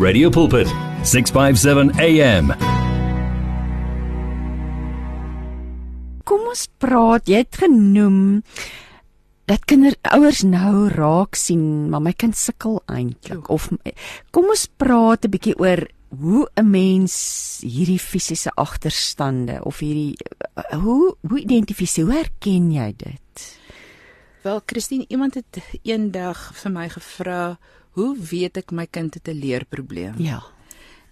Radio Pulpit, 657 AM. Kom ons praat, jy het genoem dat kinderouers nou raak sien, maar my kind sukkel eintlik of kom ons praat 'n bietjie oor hoe 'n mens hierdie fisiese agterstande of hierdie hoe hoe identifiseer, hoe herken jy dit? Wel, Christine, iemand het eendag vir my gevra, "Hoe weet ek my kind het 'n leerprobleem?" Ja.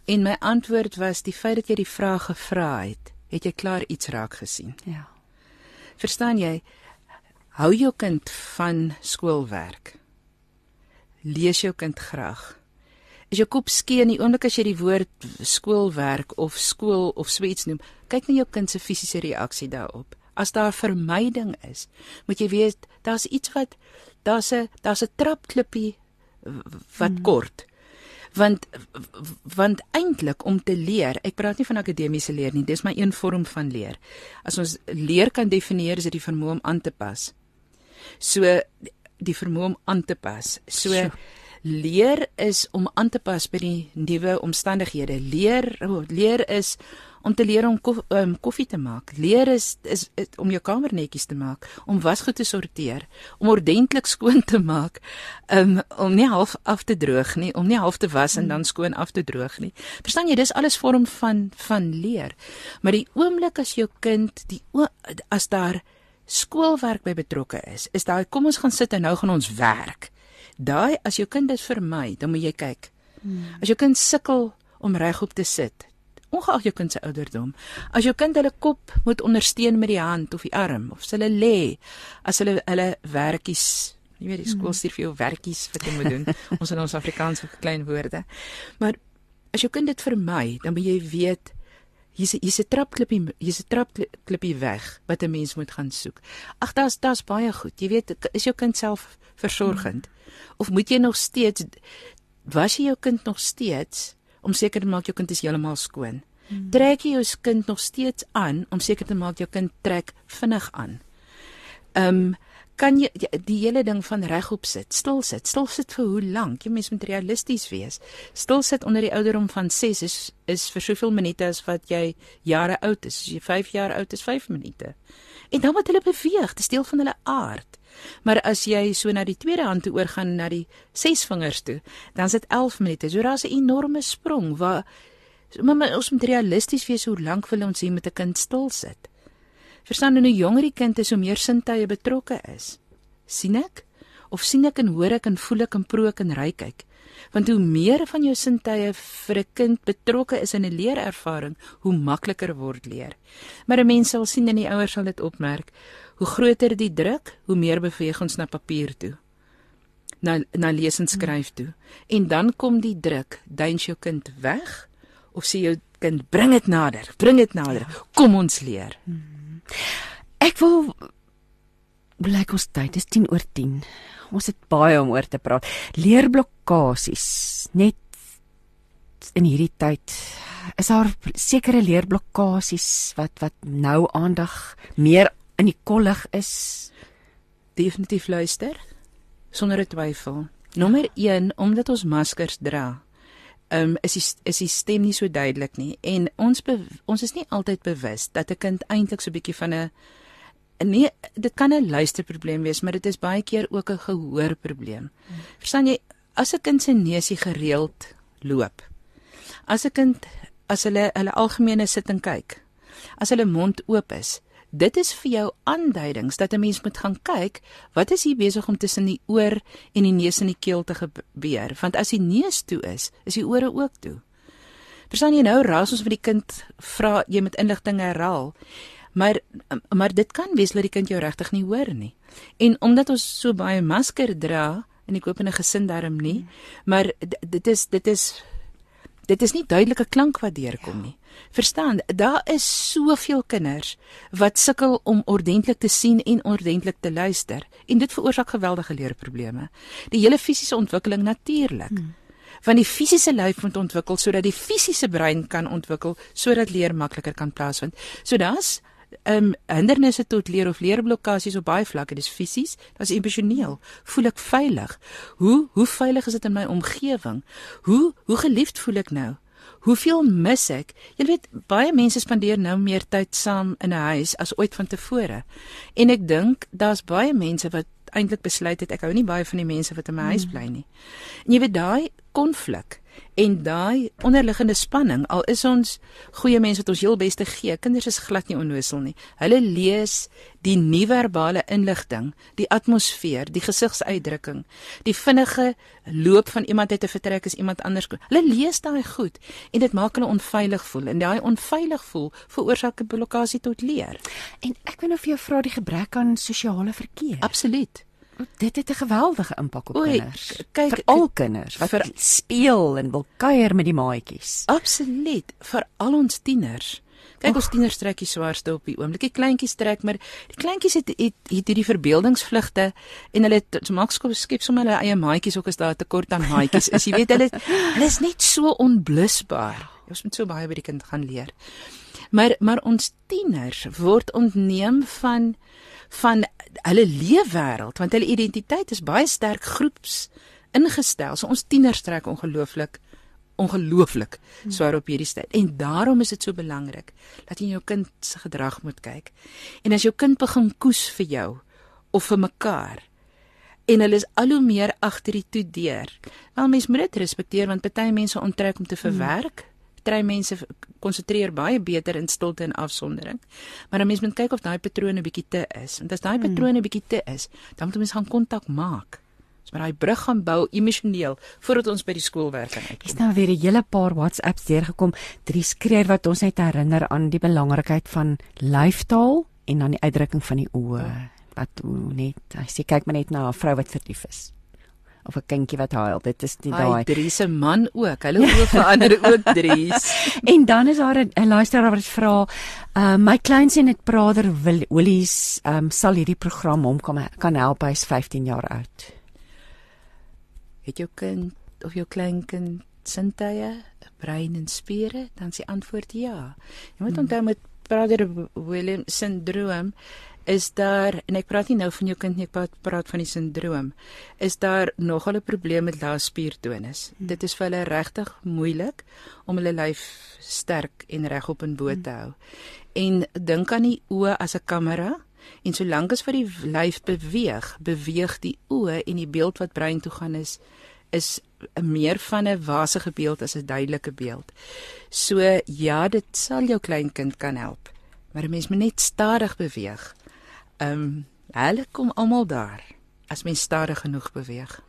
En my antwoord was die feit dat jy die vraag gevra het, het jy klaar iets raak gesien. Ja. Verstaan jy? Hou jou kind van skoolwerk. Lees jou kind graag. As jou kop skee in die oomblik as jy die woord skoolwerk of skool of sweets noem, kyk na jou kind se fisiese reaksie daarop. As daar vermyding is, moet jy weet daar's iets wat daar's 'n daar's 'n trapklippie wat hmm. kort. Want want eintlik om te leer, ek praat nie van akademiese leer nie, dis maar een vorm van leer. As ons leer kan definieer, is dit die vermoë om aan te pas. So die vermoë om aan te pas. So sure. leer is om aan te pas by die nuwe omstandighede. Leer oh, leer is om te leer om kof, um, koffie te maak. Leer is, is is om jou kamer netjies te maak, om wasgoed te sorteer, om ordentlik skoon te maak, um, om nie half af te droog nie, om nie half te was en dan skoon af te droog nie. Verstaan jy, dis alles vorm van van leer. Maar die oomblik as jou kind die as daar skoolwerk by betrokke is, is daai kom ons gaan sit en nou gaan ons werk. Daai as jou kind dit vermy, dan moet jy kyk. Hmm. As jou kind sukkel om regop te sit, ongeag jou kind se ouderdom, as jou kind hulle kop moet ondersteun met die hand of die arm of hulle lê, as hulle hulle werkies Nie weet die skool stuur vir jou werkies wat jy moet doen. ons in ons Afrikaans vir klein woorde. Maar as jou kind dit vermy, dan moet jy weet hier's hier's 'n trapklippie hier's 'n trapklippie weg wat 'n mens moet gaan soek. Ag daar's daar's baie goed. Jy weet is jou kind self versorgend hmm. of moet jy nog steeds was jy jou kind nog steeds om seker te maak jou kind is heeltemal skoon. Hmm. Trek jy jou kind nog steeds aan om seker te maak jou kind trek vinnig aan. Ehm um, kan jy die hele ding van regop sit, stil sit, stil sit vir hoe lank? Jy mens moet realisties wees. Stil sit onder die ouderdom van 6 is is vir soveel minute as wat jy jare oud is. As jy 5 jaar oud is, 5 minute. En dan moet hulle beweeg, dit is deel van hulle aard. Maar as jy so na die tweede hand toe oorgaan na die 6 vingers toe, dan is dit 11 minute. So daar's 'n enorme sprong waar so, maar ons moet realisties wees hoe lank wil ons hier met 'n kind stil sit? Verstaan hoe jonger die kind is, hoe meer sintuie betrokke is. sien ek? Of sien ek en hoor ek en voel ek en proe ek en ruik ek? Want hoe meer van jou sintuie vir 'n kind betrokke is in 'n leerervaring, hoe makliker word leer. Maar 'n mens sal sien en die ouers sal dit opmerk, hoe groter die druk, hoe meer beweeg ons na papier toe. Na na lees en skryf toe. En dan kom die druk, duins jou kind weg of sê jou kind bring dit nader, bring dit nader. Ja. Kom ons leer. Hmm. Ek wil blyk ons tyd is 10 oor 10. Ons het baie om oor te praat. Leerblokkades net in hierdie tyd is daar sekere leerblokkades wat wat nou aandag meer in die kollig is. Definitief luister sonder 'n twyfel. Nommer 1 omdat ons maskers dra um, is die, is die stem nie so duidelik nie en ons be, ons is nie altyd bewus dat 'n kind eintlik so 'n bietjie van 'n nee dit kan 'n luisterprobleem wees maar dit is baie keer ook 'n gehoorprobleem. Hmm. Verstaan jy as 'n kind se neusie gereeld loop. As 'n kind as hulle hulle algemene sit en kyk. As hulle mond oop is, Dit is vir jou aanduidings dat 'n mens moet gaan kyk wat is hier besig om tussen die oor en die neus en die keel te gebeur, want as die neus toe is, is die ore ook toe. Verstaan jy nou, raas ons vir die kind vra jy met inligting herhaal. Maar maar dit kan wees dat die kind jou regtig nie hoor nie. En omdat ons so baie masker dra en ek koop in 'n gesin daarom nie, maar dit is dit is dit is nie duidelike klank wat deurkom nie. Verstaan, daar is soveel kinders wat sukkel om ordentlik te sien en ordentlik te luister en dit veroorsaak geweldige leerprobleme. Die hele fisiese ontwikkeling natuurlik. Hmm. Want die fisiese lyf moet ontwikkel sodat die fisiese brein kan ontwikkel sodat leer makliker kan plaasvind. So daar's um hindernisse tot leer of leerblokkades op baie vlakke. Dis fisies, dis emosioneel. Voel ek veilig? Hoe hoe veilig is dit in my omgewing? Hoe hoe geliefd voel ek nou? Hoeveel mis ek? Jy weet baie mense spandeer nou meer tyd saam in 'n huis as ooit vantevore. En ek dink daar's baie mense wat eintlik besluit het ek hou nie baie van die mense wat in my huis bly nie. En jy weet daai konflik en daai onderliggende spanning al is ons goeie mense wat ons heel beste gee kinders is glad nie onnosel nie. Hulle lees die nie-verbale inligting die atmosfeer die gesigsuitdrukking die vinnige loop van iemand uit te vertrek as iemand anders hulle lees daai goed en dit maak hulle onveilig voel en daai onveilig voel veroorsaak 'n blokkade tot leer. En ek wil nou vir jou vra die gebrek aan sosiale verkeer. absoluut Dit het 'n geweldige impak op Oei, kinders. kyk, vir al kinders wat vir- speel en wil kuier met die maatjies. Absoluut, vir al ons tieners. Kyk ons tieners trek die swaarste op die oomblik. Die kleintjies trek, maar die kleintjies het het, het hierdie verbeeldingsvlugte en hulle het- maak skop skep sommer hulle eie maatjies ook as daar 'n tekort aan maatjies is. Jy weet hulle hulle is net so onblusbaar. Ons moet so baie by die kind gaan leer. Maar maar ons tieners word ontneem van van hulle leefwêreld want hulle identiteit is baie sterk groeps ingestel. So ons tieners trek ongelooflik ongelooflik swaar op hierdie tyd. En daarom is dit so belangrik dat jy in jou kind se gedrag moet kyk. En as jou kind begin koes vir jou of vir mekaar en hulle is al hoe meer agter die toe deur. Wel mens moet dit respekteer want party mense onttrek om te verwerk. Party mense konsentreer baie beter in stilte en afsondering. Maar 'n mens moet kyk of daai patrone bietjie te is. Want as daai patrone bietjie te is, dan moet 'n mens gaan kontak maak. Ons moet daai brug gaan bou emosioneel voordat ons by die skoolwerk kan uitkom. Dis nou weer 'n hele paar WhatsApps deurgekom. Drie skreer wat ons net herinner aan die belangrikheid van lyfstaal en dan die uitdrukking van die oë. Wat net, hy sê kyk maar net na 'n vrou wat verlief is of 'n kindjie wat huil. Dit is die Daai daai. Dries se man ook. Hulle oë verander ook Dries. En dan is daar 'n luisteraar wat vra, uh, my kleinseun het Prader Wil- Willies, um, sal hierdie program hom kan kan help hy's 15 jaar oud. Het jou kind of jou kleinkind sintuie, 'n brein en spiere? Dan is die antwoord ja. Jy moet onthou met Prader William syndroom is daar en ek praat nie nou van jou kind nie, ek praat, praat van die sindroom. Is daar nogal 'n probleem met lae spiertonus. Dit is vir hulle regtig moeilik om hulle lyf sterk en regop in bo te hou. En dink aan die oë as 'n kamera en solank as wat die lyf beweeg, beweeg die oë en die beeld wat brein toe gaan is is 'n meer van 'n wasige beeld as 'n duidelike beeld. So ja, dit sal jou kleinkind kan help. Maar 'n mens moet net stadig beweeg. Ehm um, hulle kom almal daar as mens stadig genoeg beweeg.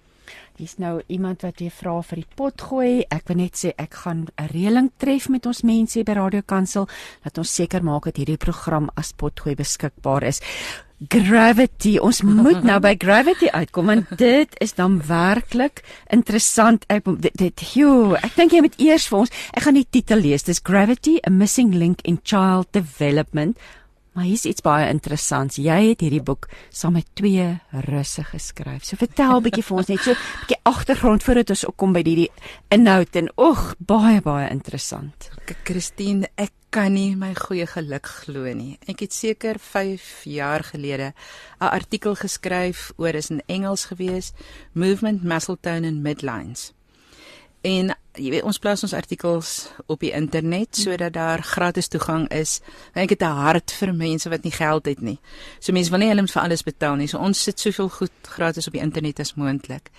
Hier's nou iemand wat weer vra vir die pot gooi. Ek wil net sê ek gaan 'n reëling tref met ons mense by Radio Kansel dat ons seker maak dat hierdie program as potgooi beskikbaar is. Gravity. Ons moet nou by Gravity uitkom want dit is dan werklik interessant. Ek dit, dit joh, ek dink jy moet eers vir ons. Ek gaan die titel lees. Dis Gravity: A Missing Link in Child Development. Maar hier's iets baie interessants. Jy het hierdie boek saam met twee russe geskryf. So vertel 'n bietjie vir ons net so 'n bietjie agtergrond voordat ons kom by hierdie inhoud en oeg, baie baie interessant. Christine, ek kan nie my goeie geluk glo nie. Ek het seker 5 jaar gelede 'n artikel geskryf oor is in Engels gewees, Movement Muscletone and Midlines. En jy weet ons plaas ons artikels op die internet sodat daar gratis toegang is. Ek het 'n hart vir mense wat nie geld het nie. So mense wil nie hulle moet vir alles betaal nie. So ons sit soveel goed gratis op die internet as moontlik.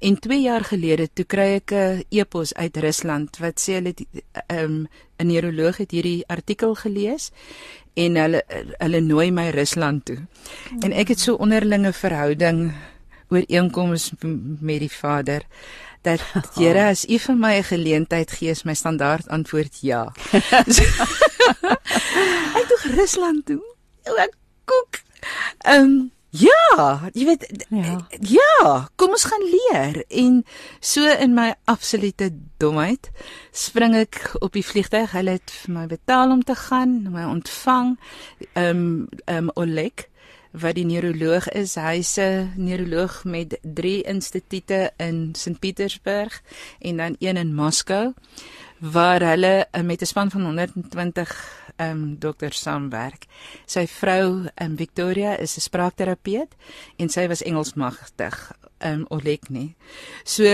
En 2 jaar gelede toe kry ek 'n e-pos uit Rusland wat sê hulle het, um, 'n neuroloog het hierdie artikel gelees en hulle hulle nooi my Rusland toe. En ek het so onderlinge verhouding ooreenkoms met die Vader dat Here as U vir my 'n geleentheid gee, is my standaard antwoord ja. Ek toe Rusland toe. Ek koek. Ehm um, ja, jy weet Ja. ja, kom ons gaan leer en so in my absolute domheid spring ek op die vliegtuig. Hulle het vir my betaal om te gaan, my ontvang. Ehm um, ehm um, Oleg wat die neuroloog is. Hy's 'n neuroloog met 3 instituie in St Petersburg en dan een in Moskou waar hulle eh, met 'n span van 120 ehm um, dokter saamwerk. Sy vrou, ehm um, Victoria, is 'n spraakterapeut en sy was Engelsmagtig ehm um, Oleg nie. So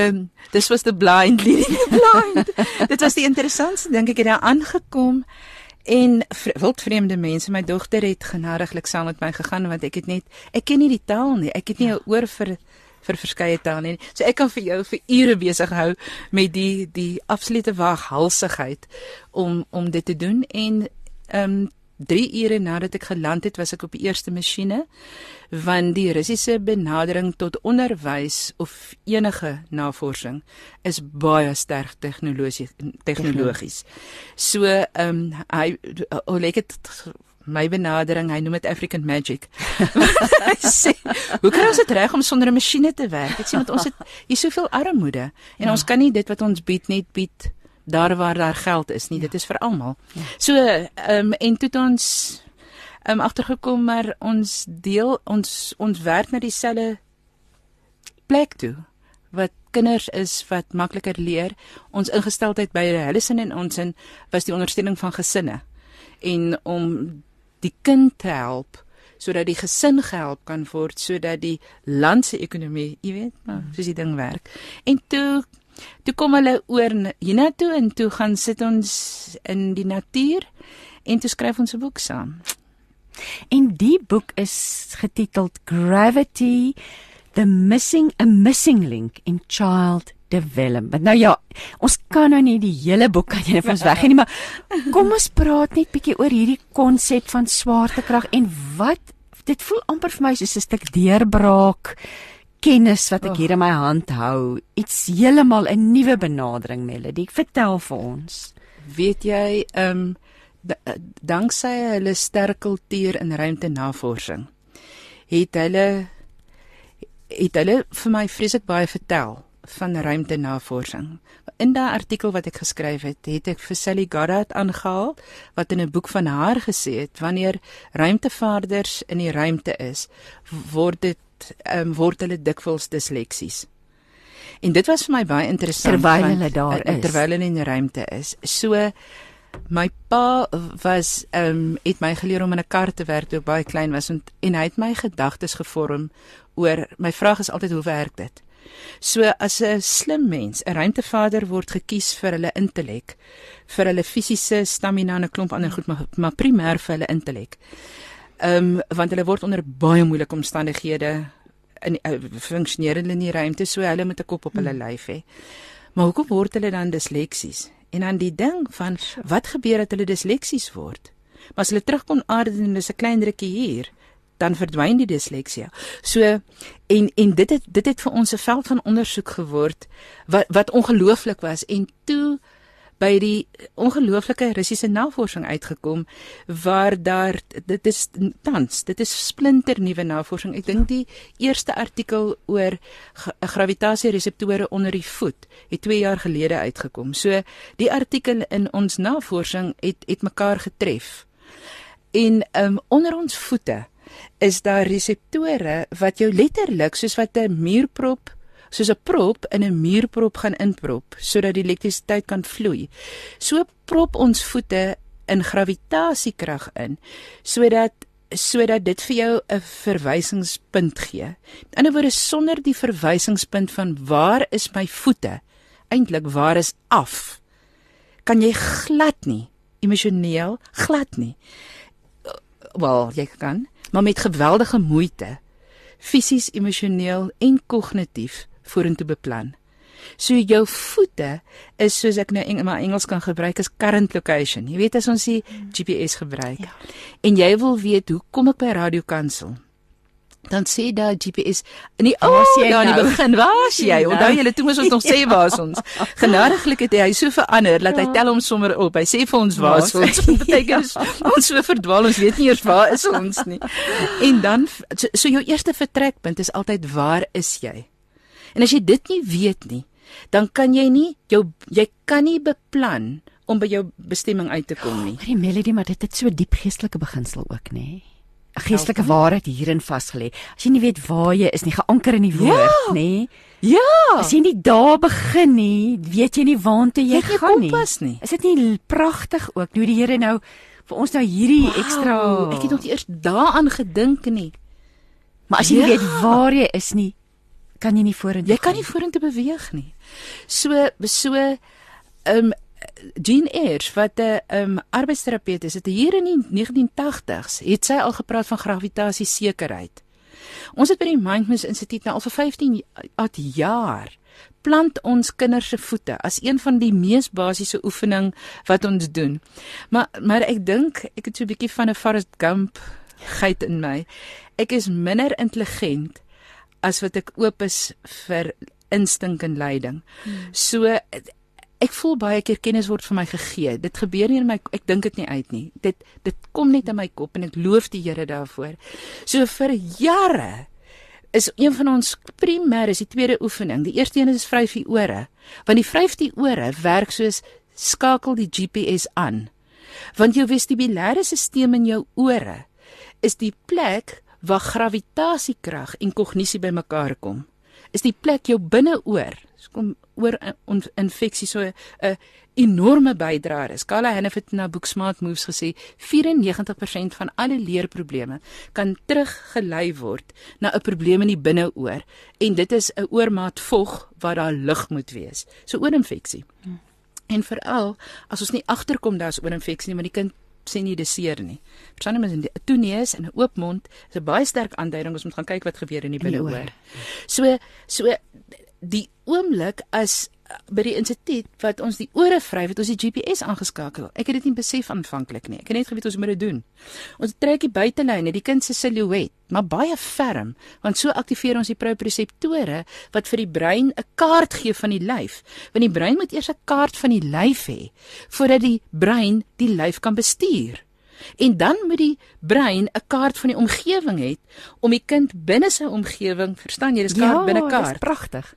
dis was the blind leading the blind. Dit was die interessantste dink ek het daar aangekom en wildvreemde mense. My dogter het genadiglik saam met my gegaan want ek het net ek ken nie die taal nie. Ek het nie 'n ja. oor vir vir verskeie tale nie. So ek kan vir jou vir ure besig hou met die die absolute waghalsigheid om om dit te doen en ehm um, 3 ure nadat ek geland het, was ek op die eerste masjiene want die Russiese benadering tot onderwys of enige navorsing is baie sterk tegnologies tegnologies. So ehm um, hy Oleg het my benadering, hy noem dit African Magic. hy sê, "Hoe kan ons dit reg om sonder 'n masjiene te werk?" Ek sê met ons het hier soveel armoede en ja. ons kan nie dit wat ons bied net bied daar waar daar geld is nie. Ja. Dit is vir almal. Ja. So ehm um, en toe ons ehm um, agtergekom maar ons deel ons ons werk na dieselfde plek toe wat kinders is wat makliker leer. Ons ingesteldheid by hulle sin en ons in was die ondersteuning van gesinne en om die kind te help sodat die gesin gehelp kan word sodat die land se ekonomie, jy weet, maar soos die ding werk. En toe toe kom hulle oor hiernatoe en toe gaan sit ons in die natuur en toe skryf ons 'n boek saam. En die boek is getiteld Gravity: The Missing a Missing Link in Child Development. Nou ja, ons kan nou nie die hele boek aan julle vir ons weggee nie, maar kom ons praat net bietjie oor hierdie konsep van swaartekrag en wat dit voel amper vir my soos 'n stuk deurbraak kennis wat ek hier in my hand hou. Iets heeltemal 'n nuwe benadering, Melody. Vertel vir ons. Weet jy, ehm um, danksy hulle sterk kultuur in ruimtenavorsing het hulle het hulle vir my vreeslik baie vertel van ruimtenavorsing. In daardie artikel wat ek geskryf het, het ek vir Sally Goddard aangehaal wat in 'n boek van haar gesê het wanneer ruimtevaarders in die ruimte is, word dit ehm um, word hulle dikwels disleksies. En dit was vir my baie interessant terwyl hulle daar is. Terwyl hulle in die ruimte is. So my pa was ehm um, het my geleer om in 'n kar te werk toe ek baie klein was en, en hy het my gedagtes gevorm oor my vraag is altyd hoe werk dit? So as 'n slim mens, 'n ruimtevader word gekies vir hulle intellek, vir hulle fisiese stamina en 'n klomp ander goed, maar, maar primêr vir hulle intellek. Ehm um, want hulle word onder baie moeilike omstandighede in uh, funksioneer in die ruimte, so hulle met 'n kop op hulle hmm. lyf hê. Maar hoekom word hulle dan disleksies? En dan die ding van wat gebeur dat hulle disleksies word? Maar as hulle terugkom aarde en hulle is 'n klein drukkie hier, dan verdwyn die disleksie. So en en dit het dit het vir ons 'n veld van ondersoek geword wat wat ongelooflik was en toe by die ongelooflike Russiese navorsing uitgekom waar daar dit is tans dit is splinter nuwe navorsing. Ek dink die eerste artikel oor gravitasie reseptore onder die voet het 2 jaar gelede uitgekom. So die artikel in ons navorsing het het mekaar getref. En um, onder ons voete is daar reseptore wat jou letterlik soos wat 'n muurprop soos 'n prop in 'n muurprop gaan inprop sodat die elektrisiteit kan vloei. So prop ons voete in gravitasiekrag in sodat sodat dit vir jou 'n verwysingspunt gee. In ander woorde sonder die verwysingspunt van waar is my voete? Eintlik waar is af? Kan jy glad nie emosioneel glad nie. Wel, jy kan maar met geweldige moeite fisies, emosioneel en kognitief vorentoe beplan. So jou voete is soos ek nou in my Engels kan gebruik as current location. Jy weet as ons die GPS gebruik. Ja. En jy wil weet hoe kom ek by radiokansel? dan sê daar GPS in die oh, jy daar in die nou? begin waar is jy onthou nou? julle toe moes ons nog sê waar is ons genadiglik het hy so verander dat hy ja. tel hom sommer op hy sê vir ons waar is ons beteken ja. ons so verdwaal ons weet nie eers waar is ons nie en dan so, so jou eerste vertrekpunt is altyd waar is jy en as jy dit nie weet nie dan kan jy nie jou jy kan nie beplan om by jou bestemming uit te kom nie. Maar die melody maar dit het so diep geestelike beginsel ook nê. 'n geestelike waarheid hierin vasgelê. As jy nie weet waar jy is nie, geanker in die woord, ja, nê? Ja. As jy nie daar begin nie, weet jy nie waartoe jy, jy gaan nie. Nie. Is dit nie pragtig ook hoe die Here nou vir ons nou hierdie wow. ekstra Ek het nog nie eers daaraan gedink nie. Maar as jy Ja. nie weet waar jy is nie, kan jy nie vorentoe Jy kan nie vorentoe beweeg nie. So so ehm um, Jean Eyre wat 'n um, arbeidsterapeut is, het hier in die 1980s het sy al gepraat van gravitasie sekerheid. Ons het by die Mindfulness Instituut nou al vir 15 at jaar plant ons kinders se voete as een van die mees basiese oefening wat ons doen. Maar maar ek dink ek het so 'n bietjie van 'n Forrest Gump geit in my. Ek is minder intelligent as wat ek oop is vir instink en leiding. Hmm. So ek voel baie keer kennis word vir my gegee. Dit gebeur nie in my ek dink dit nie uit nie. Dit dit kom net in my kop en ek loof die Here daarvoor. So vir jare is een van ons primêr is die tweede oefening. Die eerste een is vryf die ore. Want die vryf die ore werk soos skakel die GPS aan. Want jou vestibulêre stelsel in jou ore is die plek waar gravitasiekrag en kognisie bymekaar kom. Is die plek jou binneoor. Dis kom oor infeksie so 'n enorme bydraer is. Carla Hanif het na Booksmart Moves gesê 94% van alle leerprobleme kan teruggelei word na 'n probleem in die binneoor en dit is 'n oormaat vog waar daar lug moet wees. So oorinfeksie. Hmm. En veral as ons nie agterkom daar's oorinfeksie nie, maar die kind sien nie dis seer nie. Verstaan jy mens 'n toeneus en 'n oop mond is 'n baie sterk aanduiding ons moet gaan kyk wat gebeur in die binneoor. So so die oomblik as by die instituut wat ons die ore vryf het ons die GPS aangeskakel. Ek het dit nie besef aanvanklik nie. Ek het net geweet ons moet dit doen. Ons trek die buitelyne, die kind se silhouet, maar baie ferm, want so aktiveer ons die proprioseptore wat vir die brein 'n kaart gee van die lyf. Want die brein moet eers 'n kaart van die lyf hê voordat die brein die lyf kan bestuur. En dan moet die brein 'n kaart van die omgewing hê om die kind binne sy omgewing, verstaan jy, dis kaart ja, binne kaart. Dis pragtig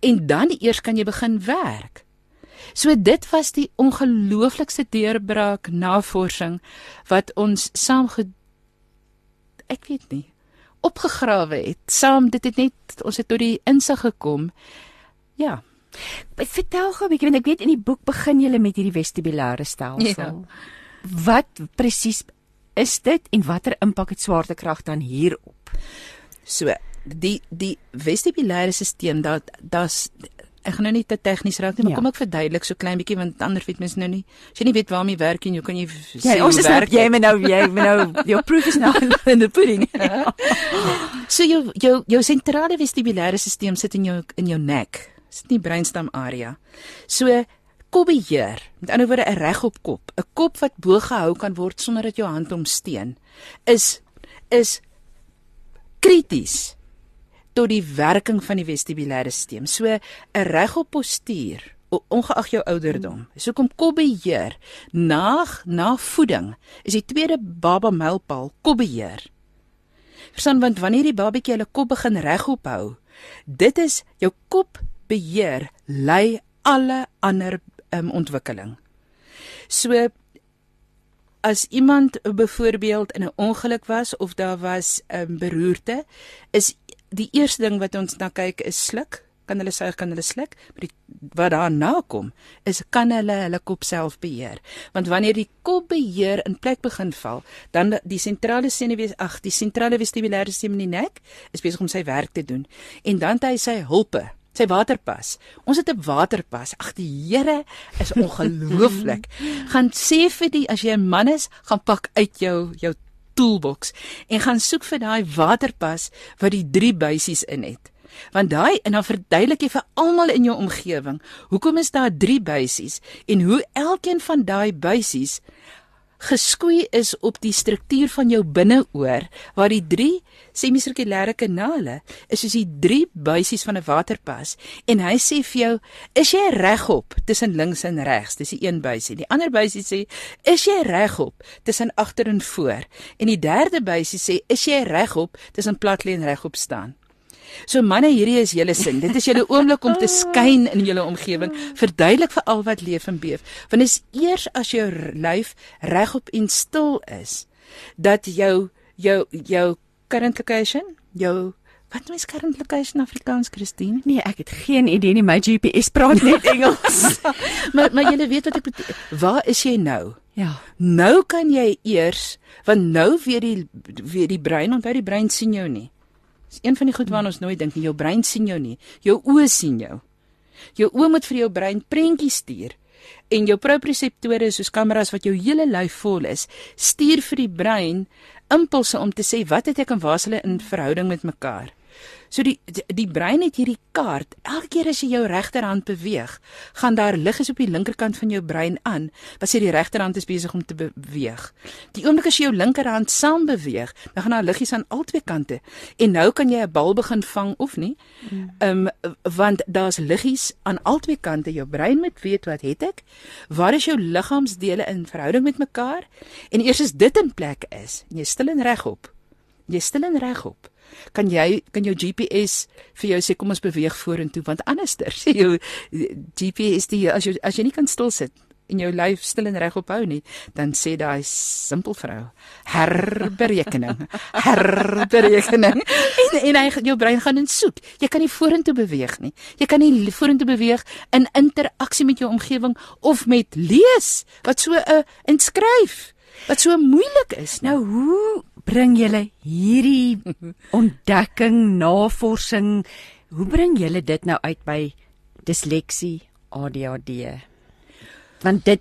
en dan eers kan jy begin werk. So dit was die ongelooflikste deurbraak navorsing wat ons saam ek weet nie opgegrawe het. Saam dit het net ons het tot die insig gekom. Ja. Vertel gou 'n bietjie want ek weet in die boek begin jy met hierdie vestibulêre stelsel. Ja. Wat presies is dit en watter impak het swaartekrag dan hierop? So, die die vestibulêre stelsel dat dat's ek gaan nou nie te tegnies raak nie, maar ja. kom ek verduidelik so klein bietjie want ander weet mens nou nie. As jy nie weet waarmee werk en jy kan jy ja, ons is werk jy moet nou jy moet nou jou proof is nou in the pudding. Ja. so jou jou jou sentrale vestibulêre stelsel sit in jou in jou nek. Sit nie breinstam area. So kopbeheer, met ander woorde 'n regop kop, 'n kop wat bo gehou kan word sonder dat jou hand hom steun, is is krities tot die werking van die vestibulêre stelsel. So 'n regop postuur, ongeag jou ouderdom. So kom kopbeheer na na voeding is die tweede baba mylpaal kopbeheer. Verstaan want wanneer die babatjie hulle kop begin regop hou, dit is jou kop beheer lei alle ander um, ontwikkeling. So as iemand byvoorbeeld in 'n ongeluk was of daar was 'n um, beroerte, is die eerste ding wat ons na kyk is sluk. Kan hulle suig, kan hulle sluk? Maar die, wat daarna kom is kan hulle hulle kop self beheer. Want wanneer die kop beheer in plek begin val, dan die sentrale senuwee, ag, die sentrale vestibulêre stelsel in die nek is besig om sy werk te doen. En dan het hy sy hulpe sy waterpas. Ons het 'n waterpas. Ag die Here is ongelooflik. gaan sê vir die as jy 'n man is, gaan pak uit jou jou toolbox en gaan soek vir daai waterpas wat die drie buisies in het. Want daai en dan verduidelik jy vir almal in jou omgewing, hoekom is daar drie buisies en hoe elkeen van daai buisies geskoei is op die struktuur van jou binneoor waar die drie semisirkulêre kanale is soos die drie buisies van 'n waterpas. En hy sê vir jou is jy regop tussen links en regs? Dis die een buisie. Die ander buisie sê is jy regop tussen agter en voor? En die derde buisie sê is jy regop tussen plat lê en regop staan So manne, hierdie is julle sin. Dit is julle oomblik om te skyn in julle omgewing. Verduidelik vir al wat leef en beef. Want dit is eers as jou lyf regop en stil is dat jou jou jou current location, jou wat jy current location Afrikaans, Christine? Nee, ek het geen idee nie. My GPS praat net Engels. maar maar jy weet wat ek bedoel. Waar is jy nou? Ja. Nou kan jy eers want nou weer die weer die brein onthou die brein sien jou nie. Dis een van die goed waaraan ons nooit dink nie. Jou brein sien jou nie. Jou oë sien jou. Jou oë moet vir jou brein prentjies stuur en jou proprioseptore soos kameras wat jou hele lyf vol is, stuur vir die brein impulse om te sê wat het ek en waar is hulle in verhouding met mekaar. So die die, die brein het hierdie kaart. Elke keer as jy jou regterhand beweeg, gaan daar liggies op die linkerkant van jou brein aan wat sê die regterhand is besig om te beweeg. Die oomblik as jy jou linkerhand saam beweeg, dan gaan daar liggies aan albei kante. En nou kan jy 'n bal begin vang of nie. Ehm um, want daar's liggies aan albei kante. Jou brein moet weet wat het ek? Waar is jou liggaamsdele in verhouding met mekaar? En eers as dit in plek is, en jy stil en regop. Jy stil en regop kan jy kan jou GPS vir jou sê kom ons beweeg vorentoe want anderster sê jou GPS die as jy as jy nie kan stil sit en jou lyf stil en regop hou nie dan sê daai simpel vrou herberekening herberekening. En en hy jou brein gaan in soek jy kan nie vorentoe beweeg nie. Jy kan nie vorentoe beweeg in interaksie met jou omgewing of met lees wat so 'n uh, inskryf wat so moeilik is Nou hoe bring julle hierdie ontdekking, navorsing, hoe bring julle dit nou uit by disleksie, ADHD? Want dit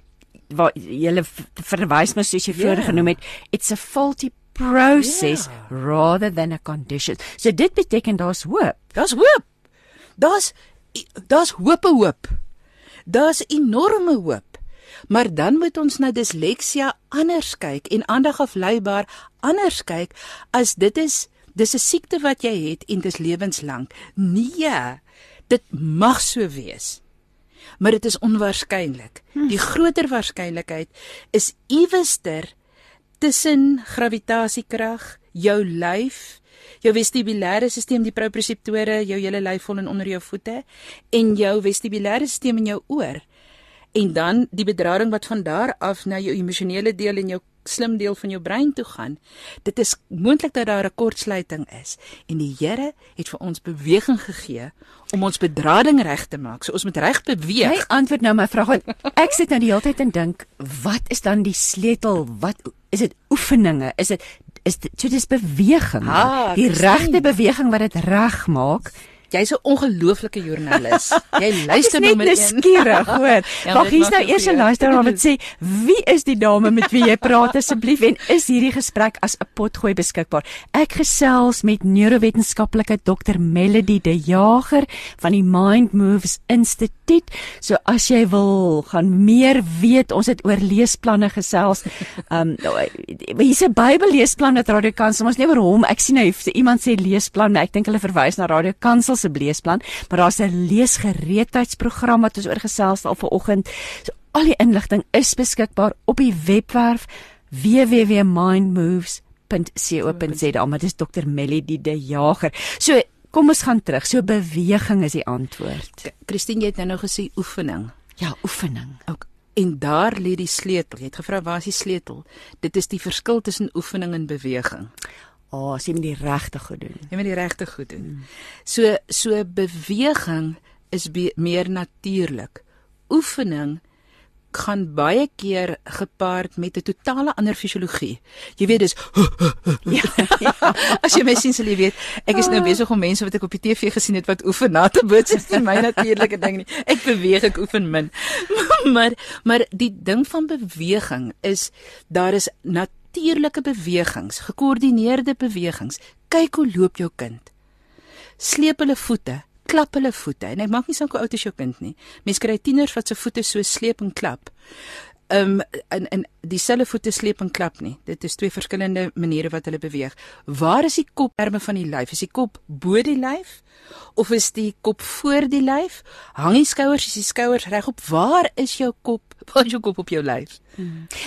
wat julle verwys maar soos jy Ja. vroeër genoem het, it's a faulty process Ja. rather than a condition. So dit beteken daar's hoop. Daar's hoop. Daar's daar's hoop, hoop. Daar's enorme hoop. Maar dan moet ons na disleksia anders kyk en aandag afleibaar anders kyk as dit is dis 'n siekte wat jy het en dis lewenslank. Nee, dit mag so wees. Maar dit is onwaarskynlik. Die groter waarskynlikheid is iewester tussen gravitasiekrag, jou lyf, jou vestibulêre stelsel, die proprioseptore, jou hele lyf vol en onder jou voete en jou vestibulêre stelsel in jou oor. En dan die bedrading wat van daar af na jou emosionele deel en jou slim deel van jou brein toe gaan. Dit is moontlik dat daar 'n kortsluiting is en die Here het vir ons beweging gegee om ons bedrading reg te maak. So ons moet reg beweeg. Jy antwoord nou my vraag want ek sit nou die hele tyd en dink, wat is dan die sleutel? Wat is dit oefeninge? Is dit is dit so dis beweging. Ah, die regte beweging wat dit reg maak. Jy's 'n ongelooflike joernalis. Jy Ek is luister net nou met een. nuuskierig, hoor. Ja, Wag, hier's nou ek eers 'n luisteraar wat sê, "Wie is die dame met wie jy praat asseblief en is hierdie gesprek as 'n potgooi beskikbaar?" Ek gesels met neurowetenskaplike Dr. Melody De Jager van die Mind Moves Instituut. So as jy wil gaan meer weet, ons het oor leesplanne gesels. Um hier's 'n Bybelleesplan wat Radio Kansel, ons nie oor hom. Ek sien nou iemand sê leesplan, maar ek dink hulle verwys na Radio Kansel se leesplan, maar daar's 'n leesgereedheidsprogram wat ons oorgesels al vanoggend. So al die inligting is beskikbaar op die webwerf www.mindmoves.co.za, maar dis Dr. Melody De Jager. So kom ons gaan terug. So beweging is die antwoord. Christine, jy het nou nou gesê oefening. Ja, oefening. Ook en daar lê die sleutel. Jy het gevra waar is die sleutel? Dit is die verskil tussen oefening en beweging. O, oh, as jy met die regte goed doen. Jy moet die regte goed doen. So so beweging is be, meer natuurlik. Oefening gaan baie keer gepaard met 'n totale ander fisiologie. Jy weet dis Ja. As jy my sien sal jy weet, ek is nou besig om mense wat ek op die TV gesien het wat oefen na te boot, dis nie my natuurlike ding nie. Ek beweeg, ek oefen min. maar maar die ding van beweging is daar is natuurlike bewegings, gekoördineerde bewegings. Kyk hoe loop jou kind. Sleep hulle voete, klap hulle voete. En ek maak nie saak hoe oud is jou kind nie. Mense kry tieners wat se voete so sleep en klap. Ehm um, en en dieselfde voete sleep en klap nie. Dit is twee verskillende maniere wat hulle beweeg. Waar is die kop terme van die lyf? Is die kop bo die lyf of is die kop voor die lyf? Hang die skouers, is die skouers regop? Waar is jou kop? Is jou kop op jou lyf?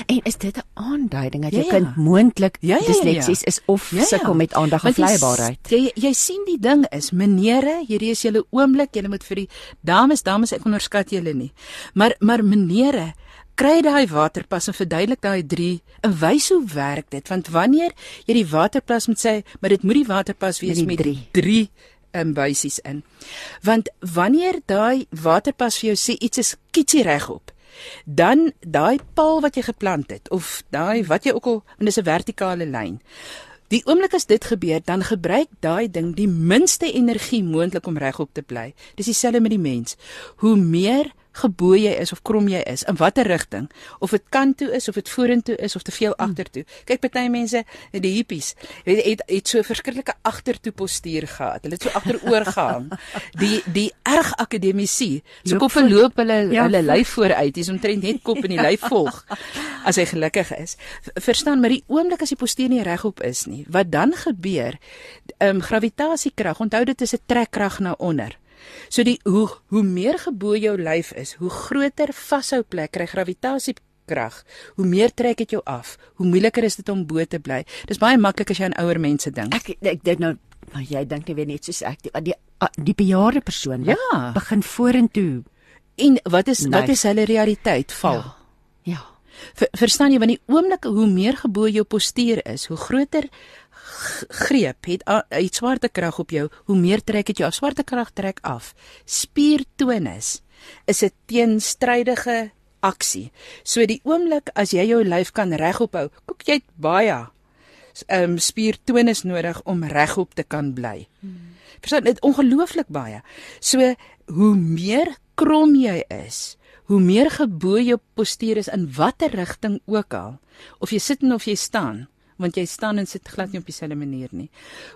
En is dit 'n aanduiding dat Ja, jou ja. kind moontlik Ja, ja, ja, ja. disleksies is of Ja, ja. sukkel met Want jy s- aandagafleibaarheid? Jy jy sien die ding is, menere, hierdie is julle oomblik, julle moet vir die dames, dames ek onderskat julle nie. Maar maar menere, kry daai waterpas en verduidelik daai drie en wys hoe werk dit want wanneer jy die waterpas moet sê, maar dit moet die waterpas wees met drie. drie um, wysies in. Want wanneer daai waterpas vir jou sê iets is kietsie regop, dan daai paal wat jy geplant het of daai wat jy ook al en dis 'n vertikale lyn. Die oomblik as dit gebeur, dan gebruik daai ding die minste energie moontlik om regop te bly. Dis dieselfde met die mens. Hoe meer gebo jy is of krom jy is in watter rigting of dit kant toe is of dit vorentoe is of te veel Hmm. agtertoe. Kyk party mense die hippies weet het het so verskriklike agtertoe postuur gehad. Hulle het so agteroor gehang die die erg akademici so voor- verloop hulle Ja. hulle lyf vooruit. Dis omtrent net kop in die lyf volg as hy gelukkig is. Verstaan maar die oomblik as die postuur nie regop is nie wat dan gebeur ehm um, gravitasiekrag onthou dit is 'n trekkrag na onder So die hoe hoe meer gebo jou lyf is, hoe groter vashou plek kry gravitasiekrag. Hoe meer trek dit jou af, hoe moeiliker is dit om bo te bly. Dis baie maklik as jy aan ouer mense dink. Ek ek dink nou maar jy dink nie weer net soos ek die die, die bejaarde persoon wat Ja. begin vorentoe. En wat is wat Neig. is hulle realiteit val? Ja. Ja. Ver, verstaan jy want die oomblik hoe meer gebo jou postuur is, hoe groter greep het a- het swaartekrag op jou, hoe meer trek dit jou af. Swaartekrag trek af. Spiertonus is 'n teenstrydige aksie. So die oomblik as jy jou lyf kan regop hou, kyk jy baie um, spiertonus nodig om regop te kan bly. Verstaan, dit ongelooflik baie. So hoe meer krom jy is, hoe meer gebo jou postuur is in watter rigting ook al, of jy sit en of jy staan, want jy staan en sit glad nie op dieselfde manier nie.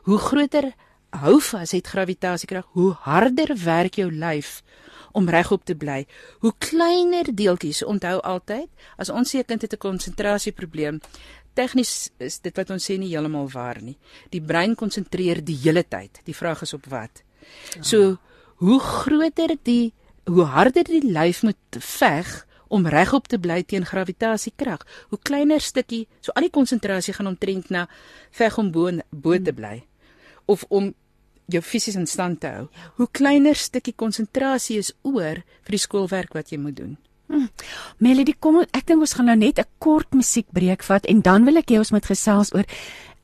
Hoe groter houvas het gravitasiekrag, hoe harder werk jou lyf om regop te bly. Hoe kleiner deeltjies, onthou altyd, as ons 'n kind het 'n konsentrasieprobleem, tegnies is dit wat ons sê nie heeltemal waar nie. Die brein konsentreer die hele tyd. Die vraag is op wat. So hoe groter die hoe harder die lyf moet veg om regop te bly teen gravitasiekrag, hoe kleiner stukkie, so al die konsentrasie gaan omtrent na veg om bo bo te bly of om jou fisies in stand te hou. Hoe kleiner stukkie konsentrasie is oor vir die skoolwerk wat jy moet doen. Melody, kom ek dink ons gaan nou net 'n kort musiekbreek vat en dan wil ek hê ons moet gesels oor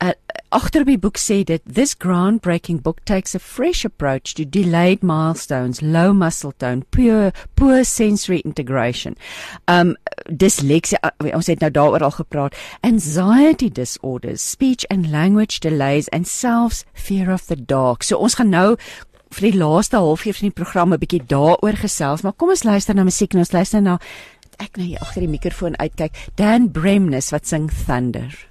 uh, agter die boek sê dit this groundbreaking book takes a fresh approach to delayed milestones, low muscle tone, poor poor sensory integration. Um dysleksie uh, ons het nou daaroor al gepraat, anxiety disorders, speech and language delays and self fear of the dark. So ons gaan nou vir die laaste halfuur van die program 'n bietjie daaroor gesels, maar kom ons luister na musiek en ons luister na ek nou hier agter die mikrofoon uitkyk, Dan Bremnes wat sing Thunder.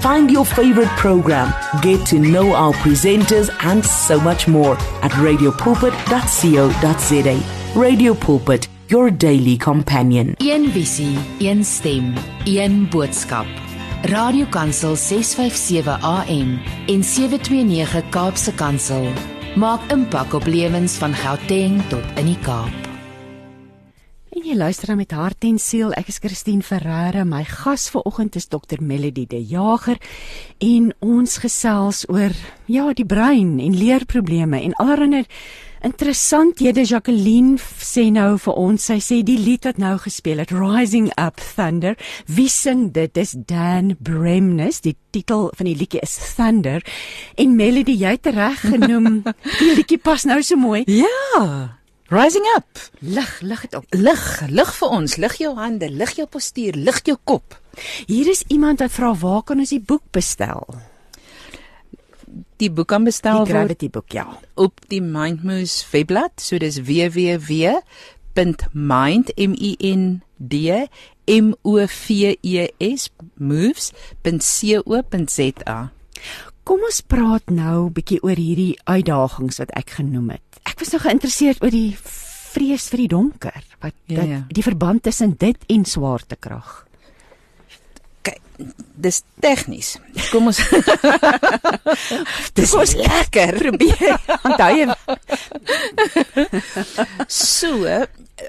Find your favorite program, get to know our presenters, and so much more at radiopulpit.co.za. Radio Pulpit, your daily companion. Visie, een stem, een boodskap. Radiokansel 657 AM en 729 Kaapse Kansel maak impak op lewens van Gauteng tot in die Kaap. Jy luister met hart en siel. Ek is Christine Ferreira. My gas vanoggend is Dr Melody De Jager en ons gesels oor ja, die brein en leerprobleme en allerlei interessanthede. Jacqueline sê nou vir ons, sy sê die lied wat nou gespeel het, Rising Up Thunder, wie sing dit? Dis Dan Bremnes. Die titel van die liedjie is Thunder. En Melody, jy het reg genoem. die liedjie pas nou so mooi. Ja. Rising up. Lig, lig dit op. Lig, lig vir ons, lig jou hande, lig jou postuur, lig jou kop. Hier is iemand wat vra waar kan ons die boek bestel? Die boek kan bestel Die word Gravity boek, ja. op die Mindmoose webblad. So dis www.mind m i n d m o v e. Kom ons praat nou 'n bietjie oor hierdie uitdagings wat ek genoem het. Ek was nou geïnteresseerd oor die vrees vir die donker, wat Ja, dat ja. die verband tussen dit en swaartekrag. Kyk, dis tegnies. Kom ons Dis mos lekker. Probeer onthou jy So,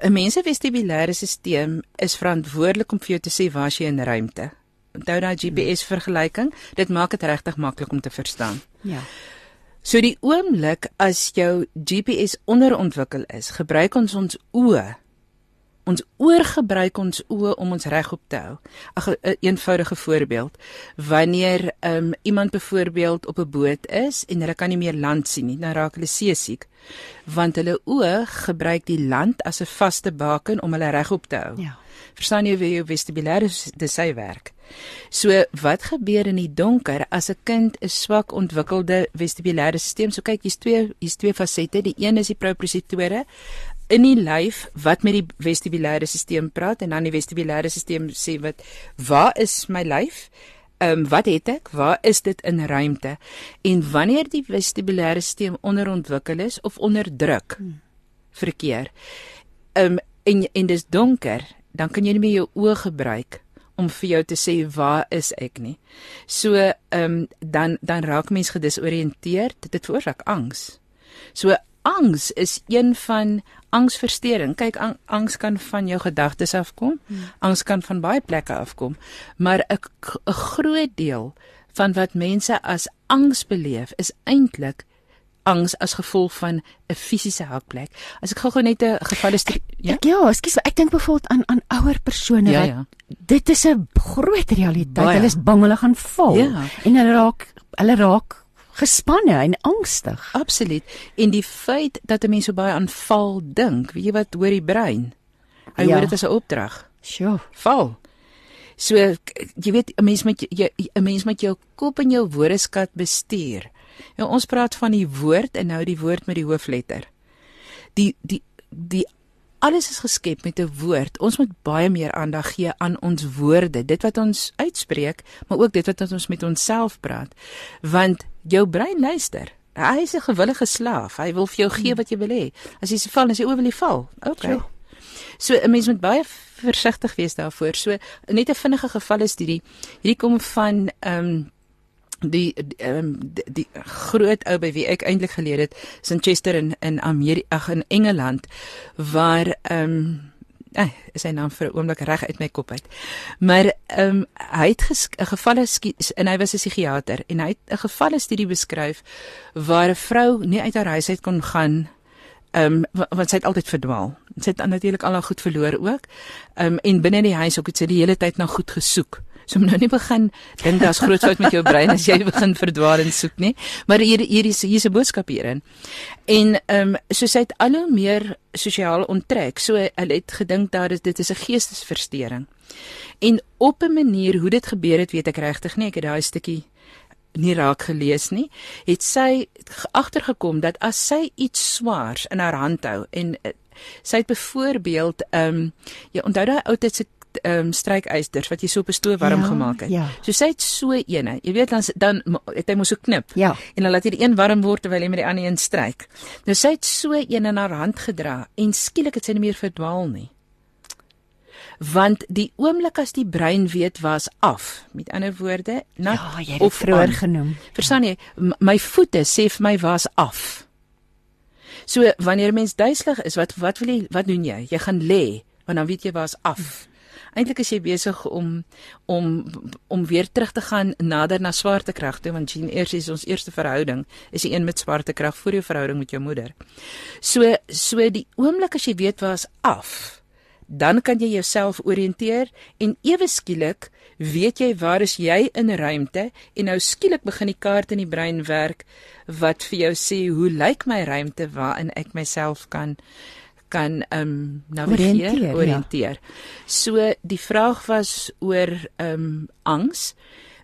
'n mens se vestibulêre stelsel is verantwoordelik om vir jou te sê waar jy in ruimte. Onthou daai GPS vergelyking, dit maak dit regtig maklik om te verstaan. Ja. So die oomblik as jou GPS onderontwikkel is, gebruik ons ons oë. Ons oor gebruik ons oë om ons regop te hou. 'n een eenvoudige voorbeeld. Wanneer um, iemand byvoorbeeld op 'n boot is en hulle kan nie meer land sien nie, dan raak hulle seesiek, want hulle oë gebruik die land as 'n vaste baken om hulle regop te hou. Ja. Verstaan jy hoe jou vestibulêre sy werk? So wat gebeur in die donker as 'n kind 'n swak ontwikkelde vestibulêre stelsel? So kyk, hier's twee hier's twee fasette. Die een is die propriositore in die lyf wat met die vestibulêre stelsel praat en dan die vestibulêre stelsel sê wat waar is my lyf? Ehm um, wat het ek? Waar is dit in ruimte? En wanneer die vestibulêre stelsel onderontwikkel is of onder druk hmm. verkeer. Ehm um, en en dis donker, dan kan jy nie meer jou oë gebruik om vir jou te sê waar is ek nie. So ehm um, dan dan raak mens gedisoriënteerd. Dit veroorsaak angs. So angs is een van angsversteuring. Kyk, ang, angs kan van jou gedagtes afkom. Hmm. Angs kan van baie plekke afkom, maar 'n 'n groot deel van wat mense as angs beleef is eintlik angs as gevolg van 'n fisiese hakplek. As ek gou-gou net 'n geval is ja. Ek, ja, ekskuus, ek dink byvoorbeeld aan aan ouer persone ja, wat ja. dit is 'n groot realiteit. Baie. Hulle is bang hulle gaan val ja. en hulle raak hulle raak gespanne en angstig. Absoluut. En die feit dat 'n mens so baie aan val dink, weet jy wat hoor die brein? Hy ja. hoor dit as 'n opdrag. Sjoe. Val. So jy weet 'n mens met jy 'n mens met jou kop en jou woordeskat bestuur. Nou ons praat van die woord en nou die woord met die hoofletter. Die die die alles is geskep met 'n woord. Ons moet baie meer aandag gee aan ons woorde, dit wat ons uitspreek, maar ook dit wat ons met onsself praat. Want jou brein luister. Hy is 'n gewillige slaaf. Hy wil vir jou gee wat jy wil hê. As jy se val, as jy oor wil val. Okay. So 'n mens moet baie versigtig wees daarvoor. So net 'n vinnige geval is hierdie hierdie kom van ehm um, die ehm um, die, die groot ou by wie ek eintlik geleer het is in Chester in in Amerika ag in Engeland waar ehm um, eh, sy naam vir 'n oomblik reg uit my kop uit. Maar ehm um, hy het 'n gevalle en hy was 'n psigiater en hy het 'n gevalle studie beskryf waar 'n vrou nie uit haar huis uit kon gaan ehm um, want sy het altyd verdwaal. Sy het natuurlik al haar goed verloor ook. Ehm um, en binne die huis ook het sy die hele tyd na goed gesoek. So moet nou nie begin dink daar's groot fout met jou brein as jy begin verdwaal en soek nie. Maar hier hier is hier's 'n boodskap hierin. En ehm um, so sy het al hoe meer sosiaal onttrek. So hulle het gedink daar is dit is 'n geestesversteuring. En op 'n manier hoe dit gebeur het, weet ek regtig nie. Ek het daai stukkie nie raak gelees nie. Het sy agtergekom dat as sy iets swaars in haar hand hou en uh, sy het byvoorbeeld ehm um, jy onthou daai ou tyd se ehm um, strykysters wat jy so op 'n stoof warm ja, gemaak het. Ja. So sy het so eene. Jy weet dan dan het hy mos so knip. Ja. En dan laat hy die een warm word terwyl hy met die ander een stryk. Nou sy het so een in haar hand gedra en skielik het sy nie meer verdwaal nie. Want die oomblik as die brein weet was af. Met ander woorde, nat ja, jy het of vroeër genoem. Verstaan jy? My voete sê vir my was af. So wanneer mens duiselig is, wat wat wil jy wat doen jy? Jy gaan lê, want dan weet jy was af. Eintlik is jy besig om om om weer terug te gaan nader na swaartekrag toe want sien eers is ons eerste verhouding is die een met swaartekrag voor jou verhouding met jou moeder. So so die oomblik as jy weet waar's af, dan kan jy jouself orienteer en ewe skielik weet jy waar is jy in ruimte en nou skielik begin die kaart in die brein werk wat vir jou sê hoe lyk my ruimte waarin ek myself kan kan ehm um, navigeer, orienteer. orienteer. Ja. So die vraag was oor ehm um, angs,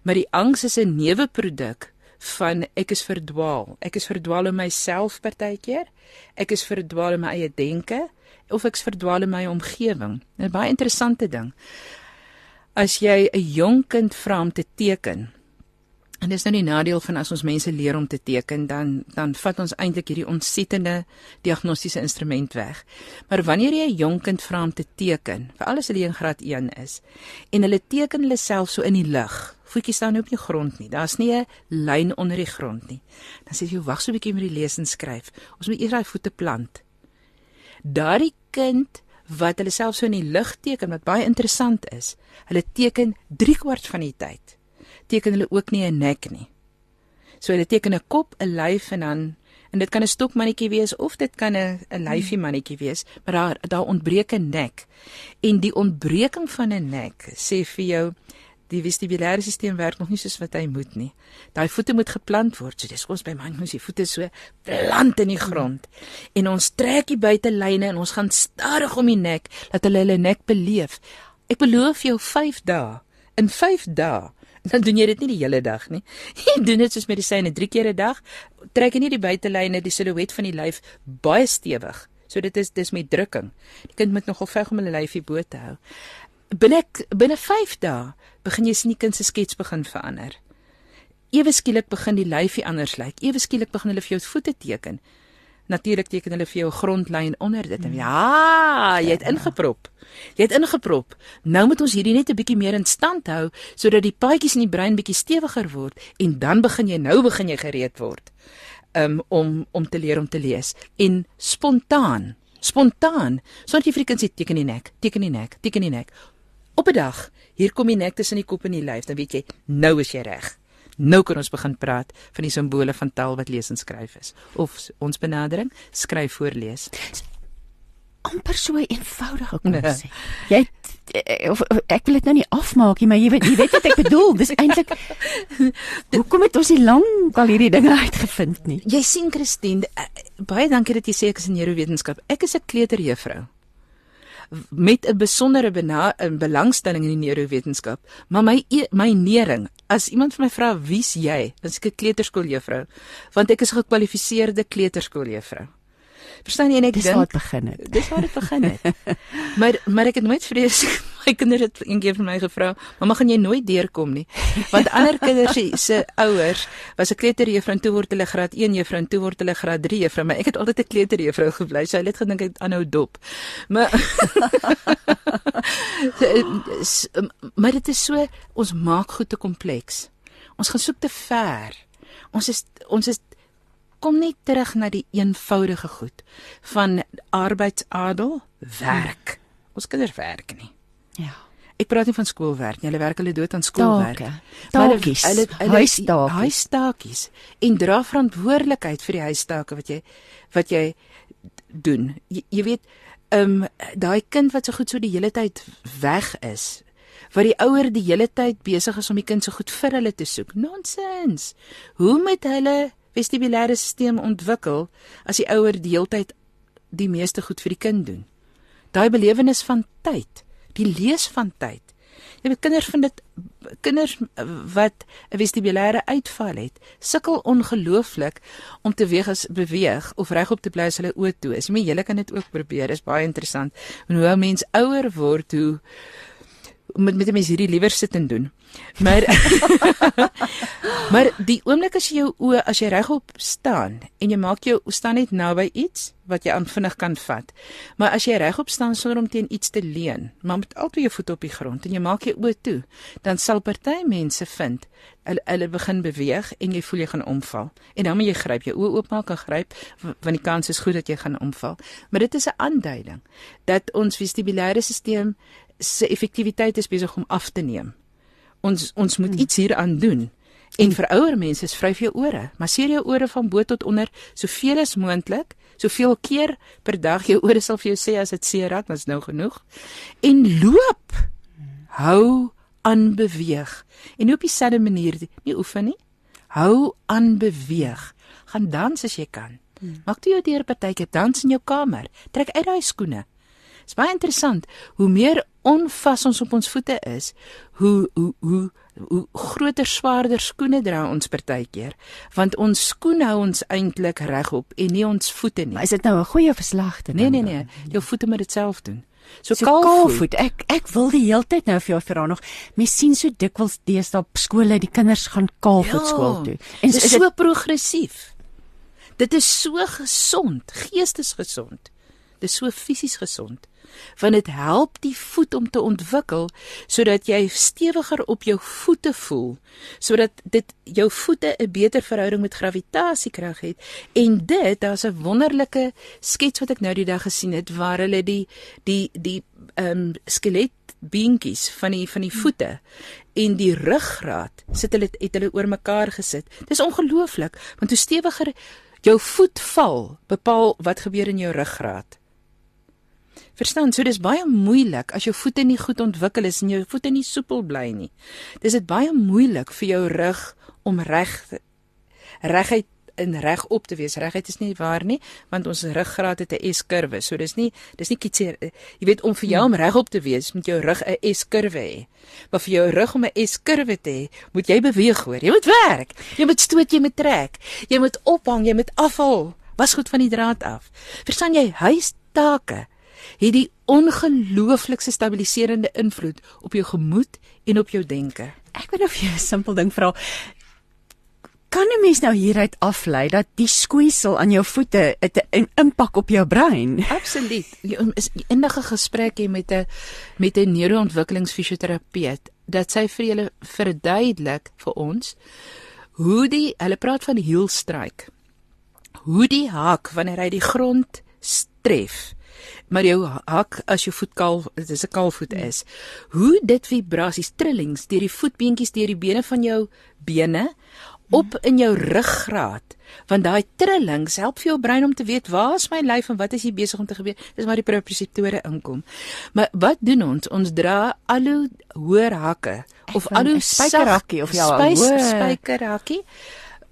maar die angs is 'n neuweproduk van ek is verdwaal. Ek is verdwaal in myself partykeer. Ek is verdwaal in my eie denke of ek is verdwaal in my omgewing. 'n Baie interessante ding. As jy 'n jong kind vra om te teken, En dis nou die nadeel van as ons mense leer om te teken dan dan vat ons eintlik hierdie ontsettende diagnostiese instrument weg. Maar wanneer jy 'n jong kind vra om te teken, veral as hulle in graad 1 is, en hulle teken hulle self so in die lug, voetjies staan nie op die grond nie. Daar's nie 'n lyn onder die grond nie. Dan sê jy wag so 'n bietjie met die lees en skryf. Ons moet eers daai voete plant. Daardie kind wat hulle self so in die lug teken wat baie interessant is. Hulle teken 3 kwart van die tyd. Teken hulle ook nie 'n nek nie. So hulle teken 'n kop, 'n lyf en dan en dit kan 'n stokmannetjie wees of dit kan 'n 'n lyfie mannetjie wees, maar daar daar ontbreek 'n nek. En die ontbreking van 'n nek sê vir jou die vestibulêre stelsel werk nog nie soos wat hy moet nie. Daai voete moet geplant word. So dis ons by man moet die voete so plant in die grond. En ons trek die buitelyne en ons gaan stadig om die nek dat hulle hulle nek beleef. Ek beloof jou 5 dae. In 5 dae dan doen jy dit nie die hele dag nie. Jy doen dit soos medisyne 3 keer 'n dag. Trek jy nie die buitelyne, die silhouet van die lyf baie stewig. So dit is dis met drukking. Die kind moet nogal veg om hulle lyfie bo te hou. Binne binne 5 dae begin jy sien die kind se skets begin verander. Ewe skielik begin die lyfie anders lyk. Ewe skielik begin hulle vir jou voete teken. Natuurlik teken hulle vir jou 'n grondlyn onder dit. En ja, jy het ingeprop. Jy het ingeprop. Nou moet ons hierdie net 'n bietjie meer in stand hou sodat die paadjies in die brein bietjie stewiger word en dan begin jy nou begin jy gereed word um, om om te leer om te lees en spontaan spontaan sonder jy vir die kind sê teken die nek teken die nek teken die nek op 'n dag hier kom die nek tussen die kop en die lyf dan weet jy nou is jy reg Nou kan ons begin praat van die simbole van taal wat lees en skryf is. Of ons benadering, skryf voorlees. amper so 'n eenvoudige konsep. Jy het- of, of, ek wil dit nou nie afmaak nie, maar jy weet jy weet wat ek bedoel. Dis eintlik Hoekom het ons nie lank al hierdie dinge uitgevind nie? Jy sien Christine, eh, baie dankie dat jy sê ek is in neurowetenskap. Ek is 'n kleuterjuffrou met 'n besondere bena- belangstelling in die neurowetenskap. Maar my e- my nering, as iemand vir my vra wie's jy, dan sê ek 'n kleuterskooljuffrou, want ek is 'n gekwalifiseerde kleuterskooljuffrou. Verstaan jy en ek Dis dink waar dit begin het. Dis waar dit begin het. maar maar ek het nooit vrees my kinders het eendag vir my gevra, "Mamma, gaan jy nooit deurkom nie?" Want ander kinders se se ouers was 'n kleuterjuffrou en toe word hulle graad 1 juffrou en toe word hulle graad 3 juffrou, maar ek het altyd 'n kleuterjuffrou gebly. So hulle het gedink ek aanhou dop. Maar S- maar dit is so ons maak goed te kompleks. Ons gaan soek te ver. Ons is ons is kom net terug na die eenvoudige goed van arbeidsadel, werk. Ons kinders werk nie. Ja. Ek praat nie van skoolwerk nie. Hulle werk hulle dood aan skoolwerk. Maar hulle- Taakies. hulle- hulle- Huistaakies. Huistaakies en dra verantwoordelikheid vir die huistake wat jy wat jy doen. Jy, jy weet, ehm um, daai kind wat so goed so die hele tyd weg is, wat die ouer die hele tyd besig is om die kind so goed vir hulle te soek. Nonsens. Hoe moet hulle vestibulêre stelsel ontwikkel as die ouer die hele tyd die meeste goed vir die kind doen? Daai belewenis van tyd, die lees van tyd. Jy weet kinders vind dit kinders wat 'n vestibulêre uitval het, sukkel ongelooflik om te weeg as beweeg of regop te bly as hulle oë toe is. Jy weet jy kan dit ook probeer. Dis baie interessant. En hoe 'n mens ouer word, hoe met met 'n mens hierdie liewer sit en doen. Maar maar die oomblik as jy jou oë as jy regop staan en jy maak jou staan net naby iets wat jy aan vinnig kan vat. Maar as jy regop staan sonder om teen iets te leun, maar met albei jou voete op die grond en jy maak jou oë toe, dan sal party mense vind hulle, hulle begin beweeg en jy voel jy gaan omval. En dan moet jy gryp jou oë oopmaak en gryp want die kans is goed dat jy gaan omval. Maar dit is 'n aanduiding dat ons vestibulêre stelsel se effektiwiteit is besig om af te neem. Ons ons moet iets hieraan doen. En vir ouer mense is vryf jou ore. Masseer jou ore van bo tot onder soveel as moontlik, soveel keer per dag. Jou ore sal vir jou sê as dit seer raak, dan is nou genoeg. En loop. Hou aan beweeg. En nie op dieselfde manier nie oefen nie. Hou aan beweeg. Gaan dans as jy kan. Maak toe jou deur partykeer dans in jou kamer. Trek uit daai skoene. Dit is baie interessant hoe meer onvas ons op ons voete is, hoe hoe hoe hoe groter swaarder skoene dra ons partykeer, want ons skoen hou ons eintlik regop en nie ons voete nie. Maar is dit nou 'n goeie verslagte? Nee nee nee, jou voete moet dit self doen. So, So kaalvoet. kaalvoet. Ek ek wil die hele tyd nou vir jou vra nog. Mens sien so dikwels deesdae op skole die kinders gaan kaalvoet skool toe. En is dit is so progressief. Dit is so gesond, geestesgesond. Dis so fisies gesond. Want dit help die voet om te ontwikkel sodat jy stewiger op jou voete voel, sodat dit jou voete 'n beter verhouding met gravitasiekrag het. En dit, daar's 'n wonderlike skets wat ek nou die dag gesien het waar hulle die die die ehm um, skelet beentjies van die van die voete en die ruggraat sit hulle het hulle oor mekaar gesit. Dis ongelooflik, want hoe stewiger jou voet val, bepaal wat gebeur in jou ruggraat. Verstaan, so dis baie moeilik as jou voete nie goed ontwikkel is en jou voete nie soepel bly nie. Dis dit baie moeilik vir jou rug om reg reguit in regop te wees. Regheid is nie waar nie, want ons ruggraat het 'n S-kurwe. So dis nie dis nie kitseer. Jy weet om vir jou om regop te wees, moet jou rug 'n S-kurwe hê. Maar vir jou rug om 'n S-kurwe te hê, moet jy beweeg hoor. Jy moet werk. Jy moet stoot, jy moet trek. Jy moet ophang, jy moet afval. Was goed van die draad af. Verstaan jy? Huistake het die ongelooflikste stabiliserende invloed op jou gemoed en op jou denke. Ek weet of jy 'n simpel ding vra kan 'n mens nou hieruit aflei dat die skoeisel aan jou voete 'n impak op jou brein? Absoluut. Is enige gesprek jy met 'n met 'n neuroontwikkelingsfisioterapeut dat sy vir julle verduidelik vir ons hoe die hulle praat van heel strike. Hoe die hak wanneer hy die grond tref maar jou hak as jou voet kaal dit is 'n kaalvoet is. Hoe dit vibrasies trillings deur die voetbeentjies deur die bene van jou bene op in jou ruggraat. Want daai trillings help vir jou brein om te weet waar is my lyf en wat is hier besig om te gebeur? Dis waar die proprioseptore inkom. Maar wat doen ons? Ons dra al hoe hoër hakke of al hoe spykerhakkie of ja spykerhakkie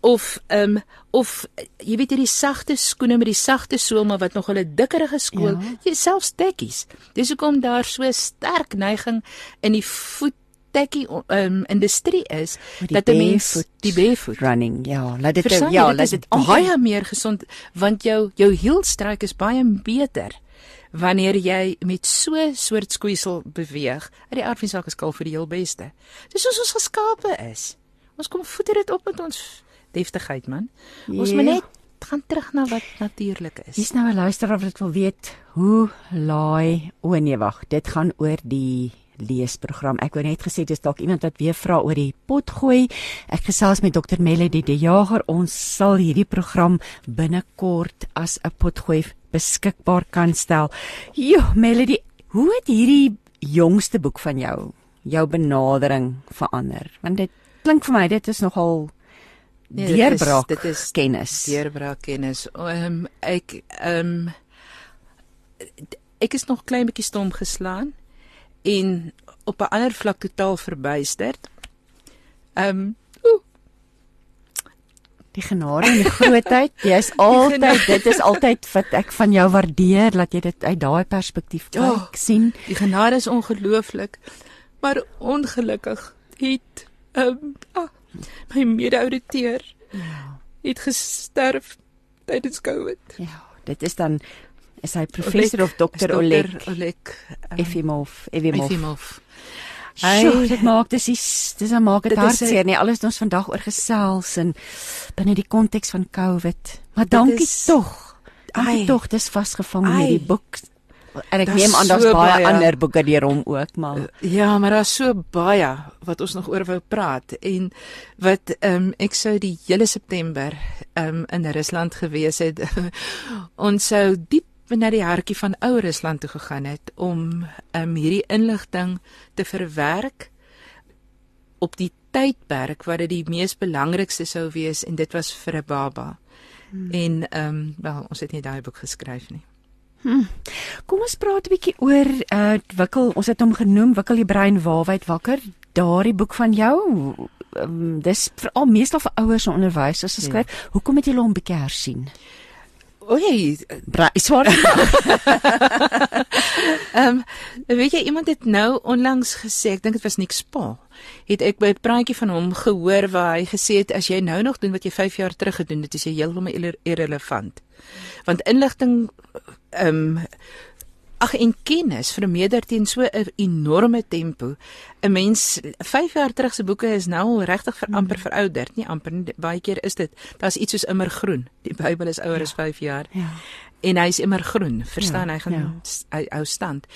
of ehm um, of jy weet hierdie sagte skoene met die sagte sool maar wat nog hulle dikkerige skool ja. jy selfs tekkies. Dis hoekom daar so sterk neiging in die voet tekkie um, industrie is dat 'n mens die barefoot running ja laat dit ja laat dit baie meer gesond want jou jou heelstruik is baie beter wanneer jy met so soort skoeisel beweeg. Uit die aard van sake skaal vir die heel beste. Dis soos ons geskape is. Ons kom voeder dit op met ons deftigheid man ons moet Ja. net gaan terug na wat natuurlik is Hier's nou 'n luisteraar wat wil weet hoe laai o nee wag dit gaan oor die leesprogram. Ek wou net gesê dis dalk iemand wat weer vra oor die potgooi. Ek gesels met Dr Melody De Jager. Ons sal hierdie program binnekort as 'n potgooi beskikbaar kan stel. Jo, Melody, hoe het hierdie jongste boek van jou jou benadering verander? Want dit klink vir my dit is nogal Nee, dit is- deurbraak dit is kennis. deurbraak kennis. Ehm um, ek ehm um, ek is nog klein bietjie stom geslaan en op 'n ander vlak totaal verbuisterd. Ehm um, Die genade en die grootheid, jy's altyd dit is altyd wat ek van jou waardeer dat jy dit uit daai perspektief kyk, Ja. sien. die genade is ongelooflik, maar ongelukkig het ehm um, ah, my mede-ouditeur Ja. het gesterf tydens Covid. Ja, dit is dan is hy professor of dokter Oleg Oleg ehm, Efimov, Efimov. Efimov. Hy dit maak dis is dis dan maak dit hartseer nie alles wat ons vandag oor gesels en binne die konteks van COVID. Maar dankie tog. Dankie tog dis vasgevang in Ai. hierdie boek. En ek neem aan daar's so baie baie. ander boeke deur hom ook, maar Ja, maar daar's so baie wat ons nog oor wou praat en wat ehm um, ek sou die hele September ehm um, in Rusland gewees het. ons sou diep na die hartjie van ou Rusland toe gegaan het om ehm um, hierdie inligting te verwerk op die tydperk wat dit die mees belangrikste sou wees en dit was vir 'n baba. Hmm. En ehm um, wel, ons het nie daai boek geskryf nie. Kom ons praat 'n bietjie oor uh wikkel, ons het hom genoem wikkel die brein waarwyd wakker. Daardie boek van jou, um, dis veral meestal vir ouers en onderwysers geskryf. Ja. Hoekom het jy hom bietjie hersien? Oei, Bra swaar. Ehm um, weet jy iemand het nou onlangs gesê, ek dink dit was Nick Spa, het ek by 'n praatjie van hom gehoor waar hy gesê het as jy nou nog doen wat jy 5 jaar terug gedoen het, is jy heeltemal irre irrelevant. Want inligting ehm um, ag en kennis vermeerder teen so 'n enorme tempo. 'n Mens 5 jaar terug se boeke is nou al regtig vir amper verouderd, nie amper nie, baie keer is dit. Daar's iets soos immer groen. Die Bybel is ouer ja. as 5 jaar. Ja. En hy's immer groen, verstaan Ja, hy gaan ja. hy hou stand.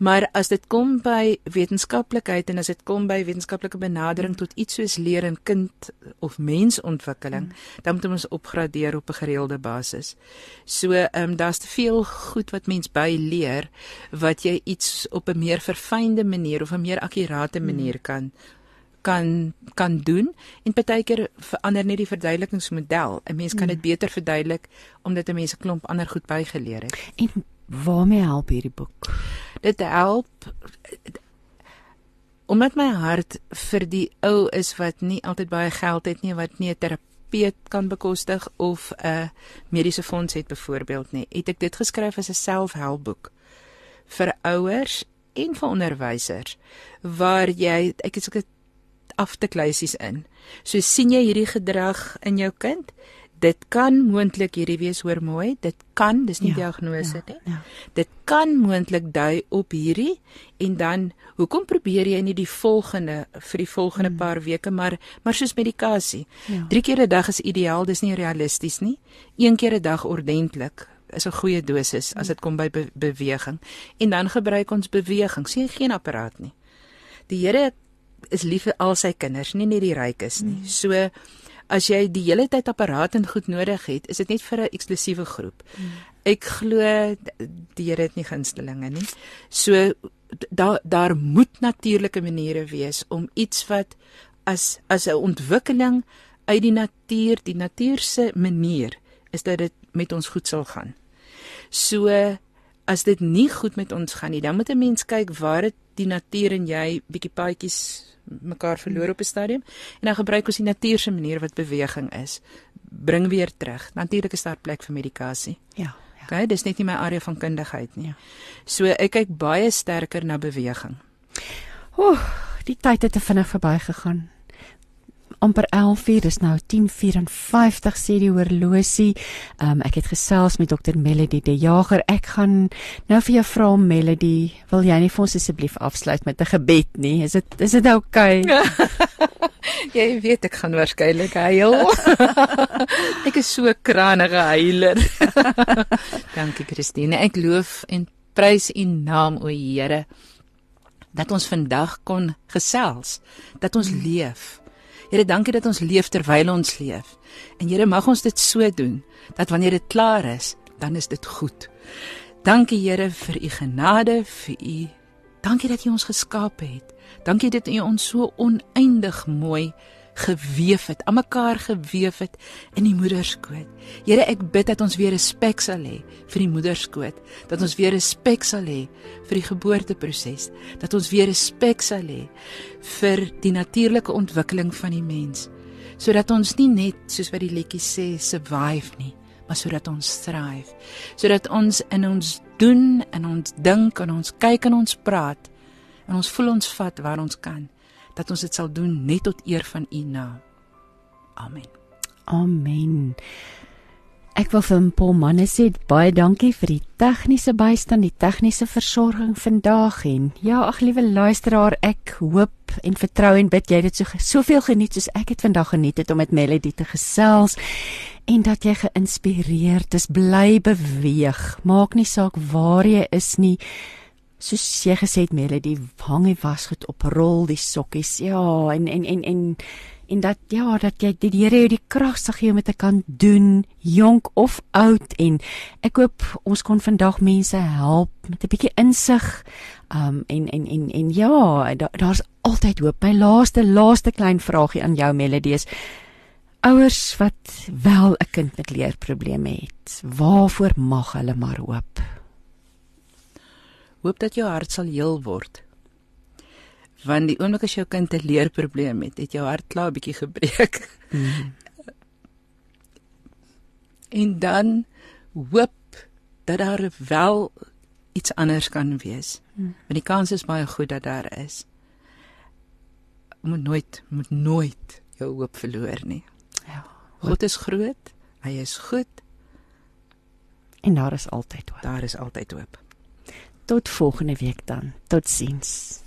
Maar as dit kom by wetenskaplikheid en as dit kom by wetenskaplike benadering tot iets soos leer en kind of mensontwikkeling, dan moet ons opgradeer op 'n gereelde basis. So, ehm um, daar's te veel goed wat mens by leer wat jy iets op 'n meer verfynde manier of 'n meer akkurate manier kan kan kan doen en partykeer verander net die verduidelikingsmodel. 'n Mens kan dit beter verduidelik omdat 'n mens 'n klomp ander goed bygeleer het. En waarmee help hierdie boek? Dit help omdat my hart vir die ou is wat nie altyd baie geld het nie, wat nie 'n terapeut kan bekostig of 'n mediese fonds het byvoorbeeld nie. Het ek dit geskryf as 'n selfhelpboek vir ouers en vir onderwysers waar jy ek het sulke aftekluisies in. So sien jy hierdie gedrag in jou kind? Dit kan moontlik hierdie wees hoor mooi, dit kan, dis nie Ja, diagnose ja, nie. ja. Dit kan moontlik dui op hierdie en dan hoekom probeer jy nie die volgende vir die volgende paar weke maar maar soos medikasie. Ja. 3 keer 'n dag is ideaal, dis nie realisties nie. Een keer 'n dag ordentlik is 'n goeie dosis as dit kom by be beweging. En dan gebruik ons beweging. Sien geen apparaat nie. Die Here is lief vir al sy kinders, nie net die rykes nie. So as jy die hele tyd apparaat en goed nodig het, is dit net vir 'n eksklusiewe groep. Ek glo die Here het nie gunstelinge nie. So daar daar moet natuurlike maniere wees om iets wat as as 'n ontwikkeling uit die natuur, die natuur se manier is dat dit met ons goed sal gaan. So as dit nie goed met ons gaan nie, dan moet 'n mens kyk waar dit die natuur en jy bietjie paadjies mekaar verloor op 'n stadium en dan gebruik ons die natuur se manier wat beweging is. Bring weer terug. Natuurlik is daar plek vir medikasie. Ja. ja. Okay, dis net nie my area van kundigheid nie. Ja. So ek kyk baie sterker na beweging. Oeh, die tyd het te vinnig verbygegaan. Amper 11:00, dis nou 10:54 sê die horlosie. Um ek het gesels met dokter Melody De Jager. Ek gaan nou vir jou vra Melody, wil jy nie vir ons asseblief afsluit met 'n gebed nie? Is dit is dit oukei? Okay? Jy weet ek gaan waarskynlik huil. ek is so kranige huiler. Dankie Christine. Ek loof en prys U naam o Here dat ons vandag kon gesels, dat ons leef. Here, dankie dat ons leef terwyl ons leef. En Here, mag ons dit so doen dat wanneer dit klaar is, dan is dit goed. Dankie Here vir U genade, vir U Dankie dat U ons geskaap het. Dankie dat U ons so oneindig mooi gewewe het, aan mekaar gewewe het in die moederskoot. Here, ek bid dat ons weer respek sal hê vir die moederskoot, dat ons weer respek sal hê vir die geboorteproses, dat ons weer respek sal hê vir die natuurlike ontwikkeling van die mens, sodat ons nie net soos wat die liedjie sê survive nie, maar sodat ons thrive, sodat ons in ons doen en ons dink en ons kyk en ons praat en ons voel ons vat waar ons kan dat ons dit sal doen net tot eer van U naam. Amen. Amen. Ek wil vir Paul Manne sê baie dankie vir die tegniese bystand, die tegniese versorging vandag en ja, ag liewe luisteraar, ek hoop en vertrou en bid jy dit so soveel geniet soos ek het vandag geniet het om met Melody te gesels en dat jy geïnspireerd is, bly beweeg. Maak nie saak waar jy is nie. Soos jy gesê het Melody, die wasgoed op, rol die sokkies. Ja, en en en en en dat ja dat jy die Here jou die krag sal gee om dit te kan doen jonk of oud en ek hoop ons kon vandag mense help met 'n bietjie insig um en en en en ja da, daar's altyd hoop my laaste laaste klein vragie aan jou Melody is ouers wat wel 'n kind met leerprobleme het waarvoor mag hulle maar hoop Hoop dat jou hart sal heel word. Want die oomblik as jou kind 'n leerprobleem het, het jou hart klaar 'n bietjie gebreek. Mm. en dan hoop dat daar wel iets anders kan wees. Mm. Want die kans is baie goed dat daar is. Moet nooit moet nooit jou hoop verloor nie. ja God is groot, hy is goed, en daar is altyd hoop daar is altyd hoop. Tot volgende week dan. Totsiens.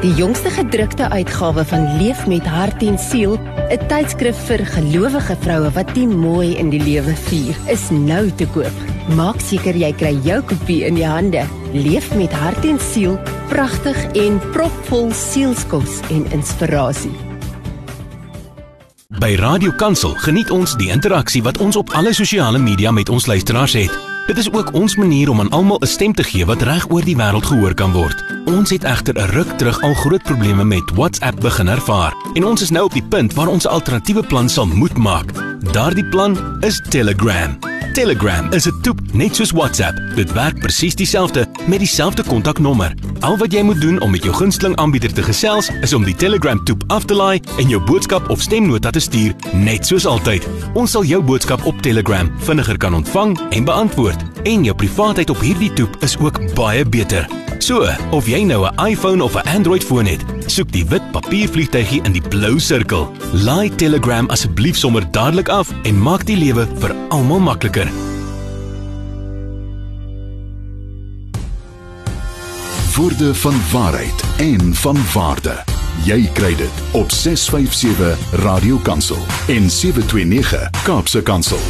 Die jongste gedrukte uitgawe van Leef met hart en siel, 'n tydskrif vir gelowige vroue wat die mooi in die lewe vier, is nou te koop. Maak seker jy kry jou kopie in die hande. Leef met hart en siel, pragtig en propvol sielskos en inspirasie. By Radio Kansel geniet ons die interaksie wat ons op alle sosiale media met ons luisteraars het. Dit is ook ons manier om aan almal 'n stem te gee wat reg oor die wêreld gehoor kan word. Ons het egter 'n ruk terug al groot probleme met WhatsApp begin ervaar en ons is nou op die punt waar ons 'n alternatiewe plan sal moet maak. Daardie plan is Telegram. Telegram is 'n toep net soos WhatsApp. Dit werk presies dieselfde met dieselfde kontaknommer. Al wat jy moet doen om met jou gunsteling aanbieder te gesels, is om die Telegram toep af te laai en jou boodskap of stemnota te stuur, net soos altyd. Ons sal jou boodskap op Telegram vinniger kan ontvang en beantwoord. En jou privaatheid op hierdie toep is ook baie beter. So, of jy nou 'n iPhone of 'n Android foon het, soek die wit papiervliegtuigie in die blou sirkel. Laai Telegram asseblief sommer dadelik af en maak die lewe vir almal makliker. Woorde van waarheid en van waarde. Jy kry dit op 657 Radio Kansel en 729 Kaapse Kansel